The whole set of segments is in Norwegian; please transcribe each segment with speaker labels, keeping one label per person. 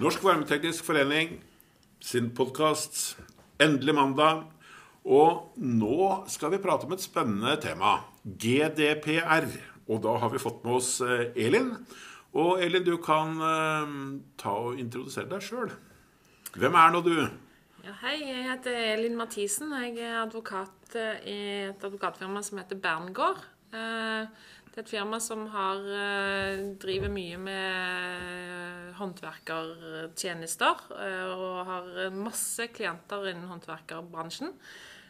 Speaker 1: Norsk Varmeteknisk Forening sin podkast. Endelig mandag. Og nå skal vi prate om et spennende tema. GDPR. Og da har vi fått med oss eh, Elin. Og Elin, du kan uh, ta og introdusere deg sjøl. Hvem er nå du?
Speaker 2: Ja, hei, jeg heter Elin Mathisen. Jeg er advokat eh, i et advokatfirma som heter Berngård. Det er et firma som har, driver mye med håndverkertjenester. Og har masse klienter innen håndverkerbransjen.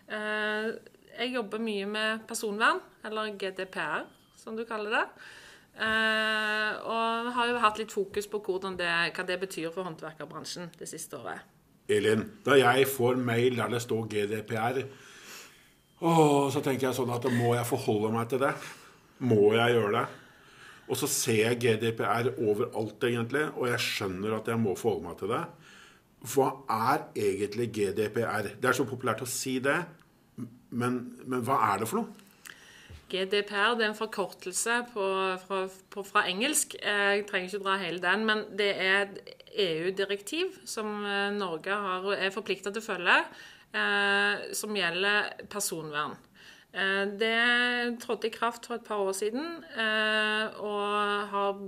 Speaker 2: Jeg jobber mye med personvern, eller GDPR, som du kaller det. Og har jo hatt litt fokus på det, hva det betyr for håndverkerbransjen det siste året.
Speaker 1: Elin, da jeg får mail der det står GDPR, å, så tenker jeg sånn at da må jeg forholde meg til det. Må jeg gjøre det? Og så ser jeg GDPR overalt, egentlig, og jeg skjønner at jeg må forholde meg til det. Hva er egentlig GDPR? Det er så populært å si det, men, men hva er det for noe?
Speaker 2: GDPR det er en forkortelse på, fra, på, fra, engelsk. Jeg trenger ikke dra hele den, men det er et EU-direktiv som eh, Norge har, er forplikta til å følge, eh, som gjelder personvern. Eh, det trådte i kraft for et par år siden, eh, og har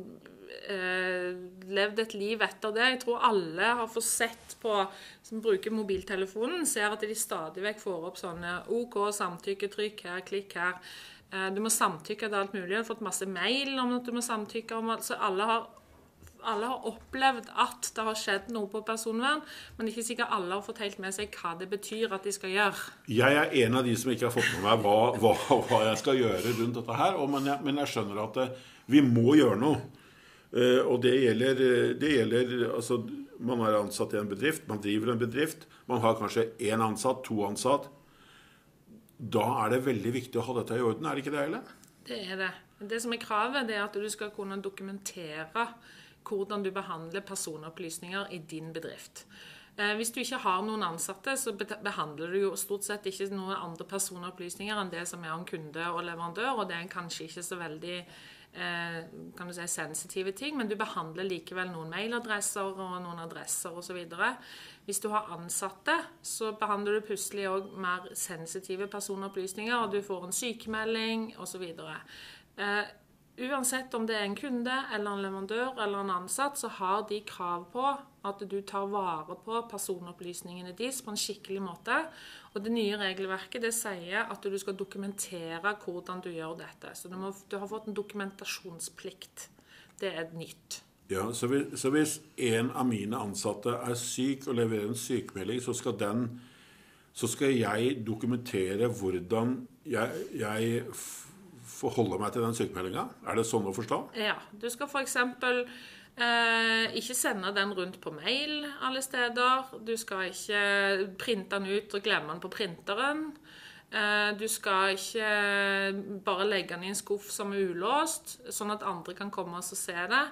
Speaker 2: eh, levd et liv etter det. Jeg tror alle har fått sett på som bruker mobiltelefonen, ser at de stadig vekk får opp sånne OK, samtykke, trykk her, klikk her. Du må samtykke til alt mulig. Du har fått masse mail om at du må samtykke. om alt, så alle har, alle har opplevd at det har skjedd noe på personvern, men ikke sikkert alle har fått helt med seg hva det betyr at de skal gjøre.
Speaker 1: Jeg er en av de som ikke har fått med meg hva, hva, hva jeg skal gjøre rundt dette her, men jeg, men jeg skjønner at det, eh, vi må gjøre noe. Uh, og det gjelder, det gjelder altså, Man er ansatt i en bedrift, man driver en bedrift. Man har kanskje én ansatt, to ansatt da er det veldig viktig å ha dette i orden, er det ikke det, Eile?
Speaker 2: Det er det. Det som er kravet, det er at du skal kunne dokumentere hvordan du behandler personopplysninger i din bedrift. Eh, hvis du ikke har noen ansatte, så behandler du jo stort sett ikke noen andre personopplysninger enn det som er om kunde og leverandør, og det er kanskje ikke så veldig eh, kan du si, sensitive ting, men du behandler likevel noen mailadresser og noen adresser osv. Hvis du har ansatte, så behandler du plutselig òg mer sensitive personopplysninger, og du får en sykemelding osv. Uansett om det er en kunde eller en leverandør eller en ansatt, så har de krav på at du tar vare på personopplysningene deres på en skikkelig måte. Og det nye regelverket det sier at du skal dokumentere hvordan du gjør dette. Så du, må, du har fått en dokumentasjonsplikt. Det er nytt.
Speaker 1: Ja, så hvis, så hvis, en av mine ansatte er syk og leverer en sykemelding, så skal, den, så skal jeg dokumentere hvordan jeg, jeg forholder meg til den sykemeldinga? Er det sånn å forstå?
Speaker 2: Ja. Du skal f.eks. Eh, ikke sende den rundt på mail alle steder. Du skal ikke printe den ut og glemme den på printeren. Eh, du skal ikke bare legge den i en skuff som er ulåst, sånn at andre kan komme og se det.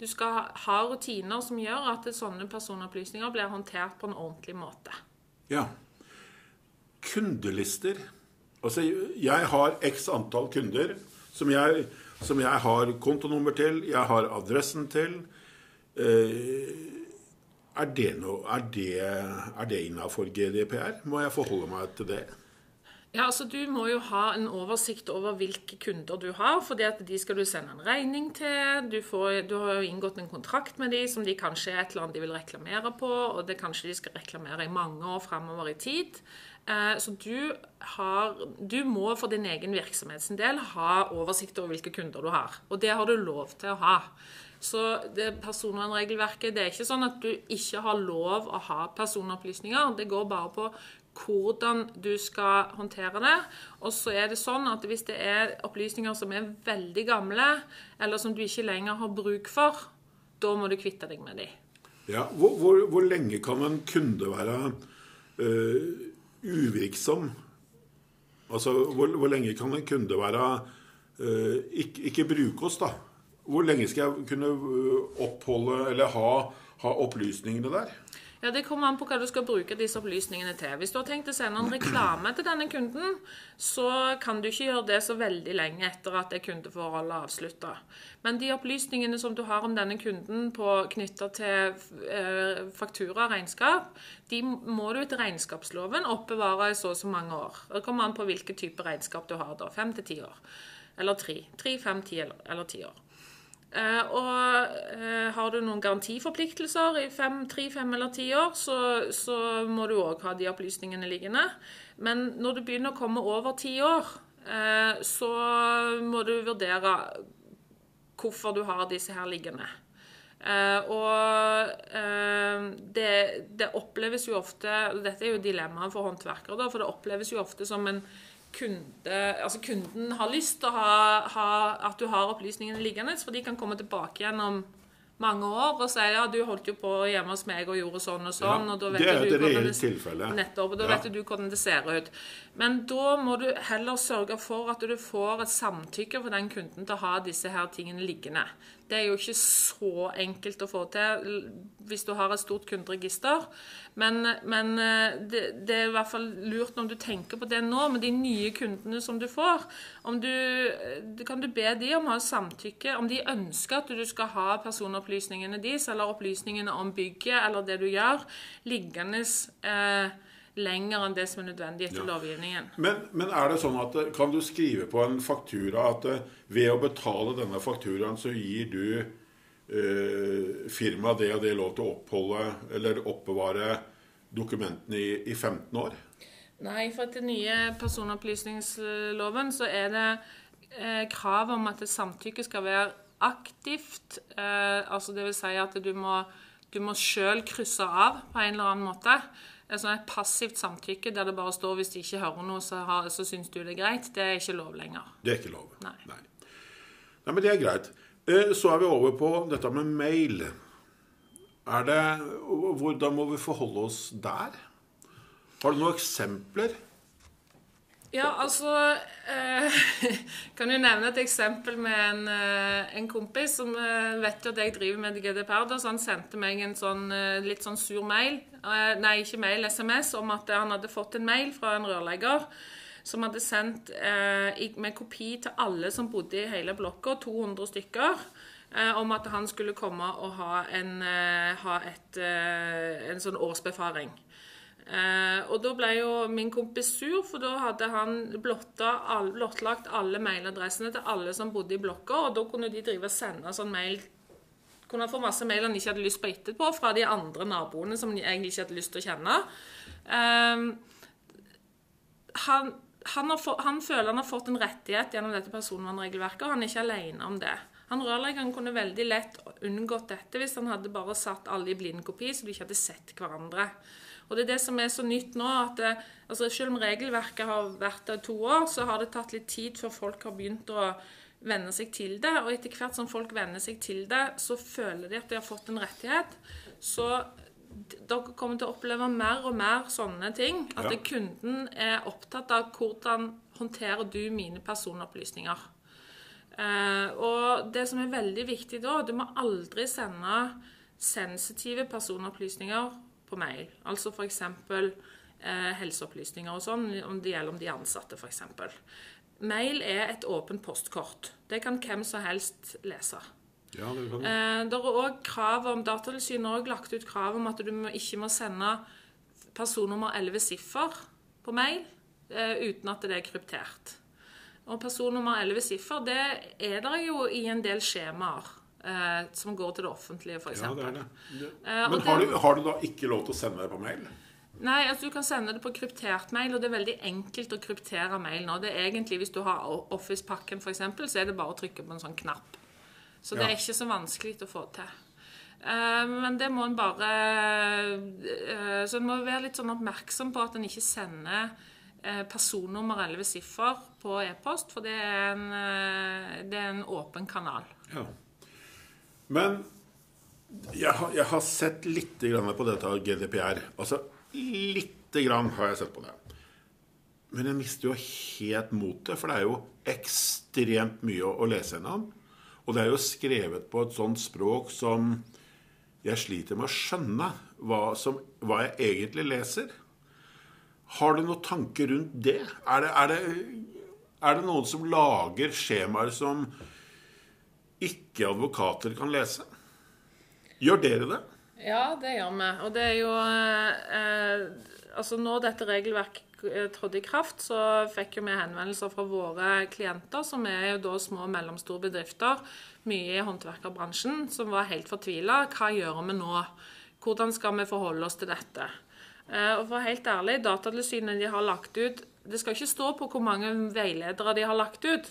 Speaker 2: Du skal ha rutiner som gjør at sånne personopplysninger blir håndtert på en ordentlig måte.
Speaker 1: Ja. Kundelister. Altså, jeg har x antall kunder som jeg, som jeg har kontonummer til, jeg har adressen til. Eh, er det, no, det, det innafor GDPR? Må jeg forholde meg til det?
Speaker 2: Ja, altså Du må jo ha en oversikt over hvilke kunder du har. for de skal du sende en regning til. Du, får, du, har jo inngått en kontrakt med de som de kanskje er et eller annet de vil reklamere på. Og det kanskje de skal reklamere i mange år fremover i tid. Eh, så du, har, du må for din egen virksomhets del ha oversikt over hvilke kunder du har. Og det har du lov til å ha. Så det personvernregelverket det er ikke sånn at du ikke har lov å ha personopplysninger. Det går bare på hvordan du skal håndtere det. Og så er det sånn at hvis det er opplysninger som er veldig gamle, eller som du ikke lenger har bruk for, da må du kvitte deg med dem.
Speaker 1: Ja, hvor, hvor, hvor, lenge kan en kunde være uh, uvirksom? Altså, hvor, hvor, lenge kan en kunde være uh, ikke, ikke, bruke oss, da? Hvor lenge skal jeg kunne øh, oppholde eller ha, ha opplysningene der?
Speaker 2: Ja, Det kommer an på hva du skal bruke disse opplysningene til. Hvis du har tenkt å sende en reklame til denne kunden, så kan du ikke gjøre det så veldig lenge etter at det kundeforholdet er avslutta. Men de opplysningene som du har om denne kunden knytta til eh, faktura og regnskap, de må du etter regnskapsloven oppbevare i så og så mange år. Det kommer an på hvilken type regnskap du har. da, Fem til ti år. Eller tre. Tre, fem, ti eller, ti år. Uh, og uh, har du noen garantiforpliktelser i fem, tre, fem eller ti år, så, så må du òg ha de opplysningene liggende. Men når du begynner å komme over ti år, uh, så må du vurdere hvorfor du har disse her liggende. og det, det, oppleves jo ofte Dette er jo dilemmaet for håndverkere, da, for det oppleves jo ofte som en kunde, altså kunden har lyst til å ha, ha, at du har opplysningene liggende, for de kan komme tilbake igjen om mange år og si ja, du holdt jo på hjemme hos meg og gjorde sånn og sånn.
Speaker 1: Ja,
Speaker 2: og da
Speaker 1: vet det er et reelt tilfelle.
Speaker 2: Nettopp. og Da ja. vet du hvordan det ser ut. Men da må du heller sørge for at du får et samtykke for den kunden til å ha disse her tingene liggende. Det er jo ikke så enkelt å få til hvis du har et stort kunderegister. Men, men eh, det, det, er i hvert fall lurt når du tenker på det nå, med de nye kundene som du får. Om du, kan du be de om å ha samtykke, om de ønsker at du skal ha personopplysningene deres, eller opplysningene om bygget eller det du gjør, liggende eh, lenger enn det som er nødvendig etter ja. lovgivningen.
Speaker 1: Men, men, er det sånn at eh, kan du skrive på en faktura at eh, ved å betale denne fakturaen, så gir du eh, firmaet det og det lov til å oppholde eller oppbevare dokumentene i, i 15 år?
Speaker 2: Nei, for etter nye personopplysningsloven så er det eh, krav om at det samtykke skal være aktivt. Eh, altså det vil si at du må, du må sjøl krysse av på en eller annen måte sånn et passivt samtykke der det bare står 'hvis de ikke hører noe, så, har, så syns du det er greit', det er ikke lov lenger.
Speaker 1: Det er ikke lov.
Speaker 2: Nei.
Speaker 1: Nei. Nei men det er greit. Eh, så er vi over på dette med mail. Er det, hvordan må vi forholde oss der? Har du noen eksempler?
Speaker 2: Ja, altså eh, Kan jo nevne et eksempel med en, eh, en kompis som eh, vet jo at jeg driver med GDPR. Da, så han sendte meg en sånn eh, litt sånn sur mail, nei, ikke mail, SMS, om at han hadde fått en mail fra en rørlegger som hadde sendt eh, med kopi til alle som bodde i hele blokka, 200 stykker. om at han skulle komme og ha en, ha et, en sånn årsbefaring. Eh, og da ble jo min kompis sur, for da hadde han blottlagt alle mailadressene til alle som bodde i blokka, og da kunne de drive og sende sånn mail kunne få masse mail han ikke hadde lyst på etterpå, fra de andre naboene som de egentlig ikke hadde lyst til å kjenne. Eh, han, han, få, han, føler han har fått en rettighet gjennom dette personvernregelverket, og han er ikke alene om det. Han Rørleggeren kunne veldig lett unngått dette hvis han hadde bare satt alle i blindkopi, så de ikke hadde sett hverandre. Og det er det som er så nytt nå, at det, altså selv om regelverket har vært der i to år, så har det tatt litt tid før folk har begynt å venne seg til det. Og etter hvert som folk venner seg til det, så føler de at de har fått en rettighet. Så dere kommer til å oppleve mer og mer sånne ting. At ja. kunden er opptatt av hvordan håndterer du mine personopplysninger. Eh, og det som er veldig viktig da, du må aldri sende sensitive personopplysninger på mail. Altså f.eks. Eh, helseopplysninger og sånn, om det gjelder om de ansatte f.eks. Mail er et åpent postkort. Det kan hvem som helst lese.
Speaker 1: Ja, det, kan.
Speaker 2: Eh, det er òg krav om Datatilsynet har også lagt ut krav om at du ikke må sende personnummer 11 siffer på mail eh, uten at det er kryptert. Og personnummer 11 siffer det er der jo i en del skjemaer eh, som går til det offentlige, f.eks. Ja, det er det.
Speaker 1: det. Eh, Men har, du, har, du, da ikke lov til å sende det på mail?
Speaker 2: Nei, altså du kan sende det på kryptert mail, og det er veldig enkelt å kryptere mail nå. Det er egentlig, Hvis du har Office-pakken, f.eks., så er det bare å trykke på en sånn knapp. Så det ja. er ikke så vanskelig å få til. Uh, men det må en bare uh, Så en må være litt sånn oppmerksom på at en ikke sender uh, personnummer 11 siffer på e-post, for det er, en, det er en åpen kanal.
Speaker 1: Ja. Men jeg har, jeg har sett litt på dette GDPR. Altså lite grann har jeg sett på det. Men jeg mister jo helt motet, for det er jo ekstremt mye å, å lese gjennom. Og det er jo skrevet på et sånt språk som jeg sliter med å skjønne hva, som, hva jeg egentlig leser. Har du noen tanker rundt det? Er det, er det, er det noen som lager skjemaer som ikke advokater kan lese? Gjør dere det?
Speaker 2: Ja, det gjør vi. Og det er jo eh, Altså, når dette regelverket eh, trådte i kraft, så fikk jo vi henvendelser fra våre klienter, som er jo da små og mellomstore bedrifter, mye i håndverkerbransjen, som var helt fortvila. Hva gjør vi nå? Hvordan skal vi forholde oss til dette? Eh, og for helt ærlig, Datatilsynet de har lagt ut Det skal ikke stå på hvor mange veiledere de har lagt ut.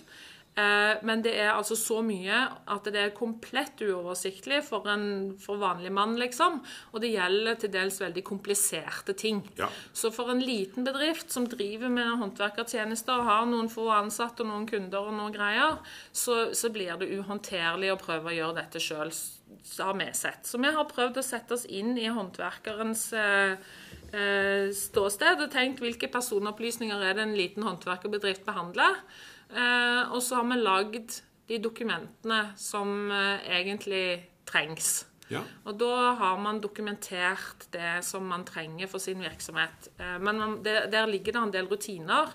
Speaker 2: Eh, men det er altså så mye at det er komplett uoversiktlig for en for vanlig mann, liksom. Og det gjelder til dels veldig kompliserte ting.
Speaker 1: Ja.
Speaker 2: Så for en liten bedrift som driver med håndverkertjenester, og har noen få ansatte og noen kunder og noen greier, så, så blir det uhåndterlig å prøve å gjøre dette sjøl, har vi sett. Så vi har prøvd å sette oss inn i håndverkerens eh, eh, ståsted og tenkt hvilke personopplysninger er det en liten håndverkerbedrift behandler. Eh, og så har vi lagd de dokumentene som eh, egentlig trengs.
Speaker 1: Ja.
Speaker 2: Og da har man dokumentert det som man trenger for sin virksomhet. Eh, men man, der, der ligger det en del rutiner.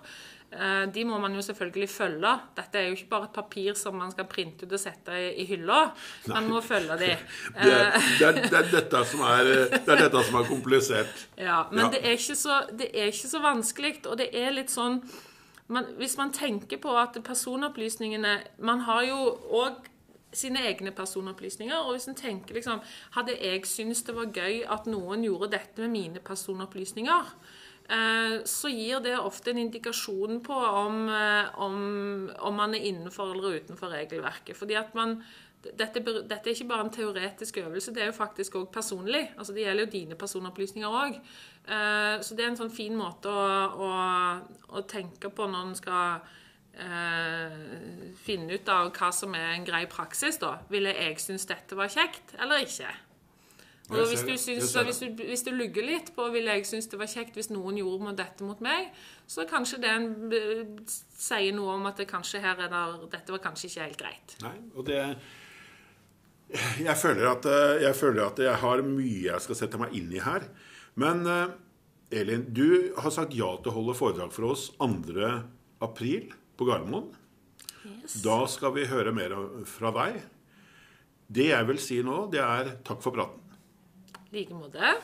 Speaker 2: Eh, De må man jo selvfølgelig følge. Dette er jo ikke bare et papir som man skal printe ut og sette i, i hylla. Man må følge de.
Speaker 1: Det er, det, er, det, er dette er, det er dette som er komplisert.
Speaker 2: Ja, men
Speaker 1: Ja.
Speaker 2: Det, er ikke så, det er ikke så vanskelig, og det er litt sånn man, Hvis man tenker på at personopplysningene Man har jo òg sine egne personopplysninger. Og hvis en tenker liksom Hadde jeg syntes det var gøy at noen gjorde dette med mine personopplysninger, eh, så gir det ofte en indikasjon på om, eh, om, om man er innenfor eller utenfor regelverket. Fordi at man dette, dette er ikke bare en teoretisk øvelse, det er jo faktisk òg personlig. Altså Det gjelder jo dine personopplysninger òg. Så det er en sånn fin måte å, å, å tenke på når en skal eh, finne ut av hva som er en grei praksis. da. Ville jeg synes dette var kjekt, eller ikke? Og hvis du,
Speaker 1: det.
Speaker 2: hvis, du, hvis du lugger litt på vil jeg synes det var kjekt hvis noen gjorde med dette mot meg, så kanskje det eh, sier noe om at det kanskje her er der, dette var kanskje ikke helt greit.
Speaker 1: Nei, og det jeg føler, at, eh, jeg føler at jeg har mye jeg skal sette meg inn i her. Men eh, Elin, du har sagt ja til å holde foredrag for oss 2. april på Gardermoen. Da skal vi høre mer fra deg. Det jeg vil si nå, det er takk for praten.
Speaker 2: I like måte.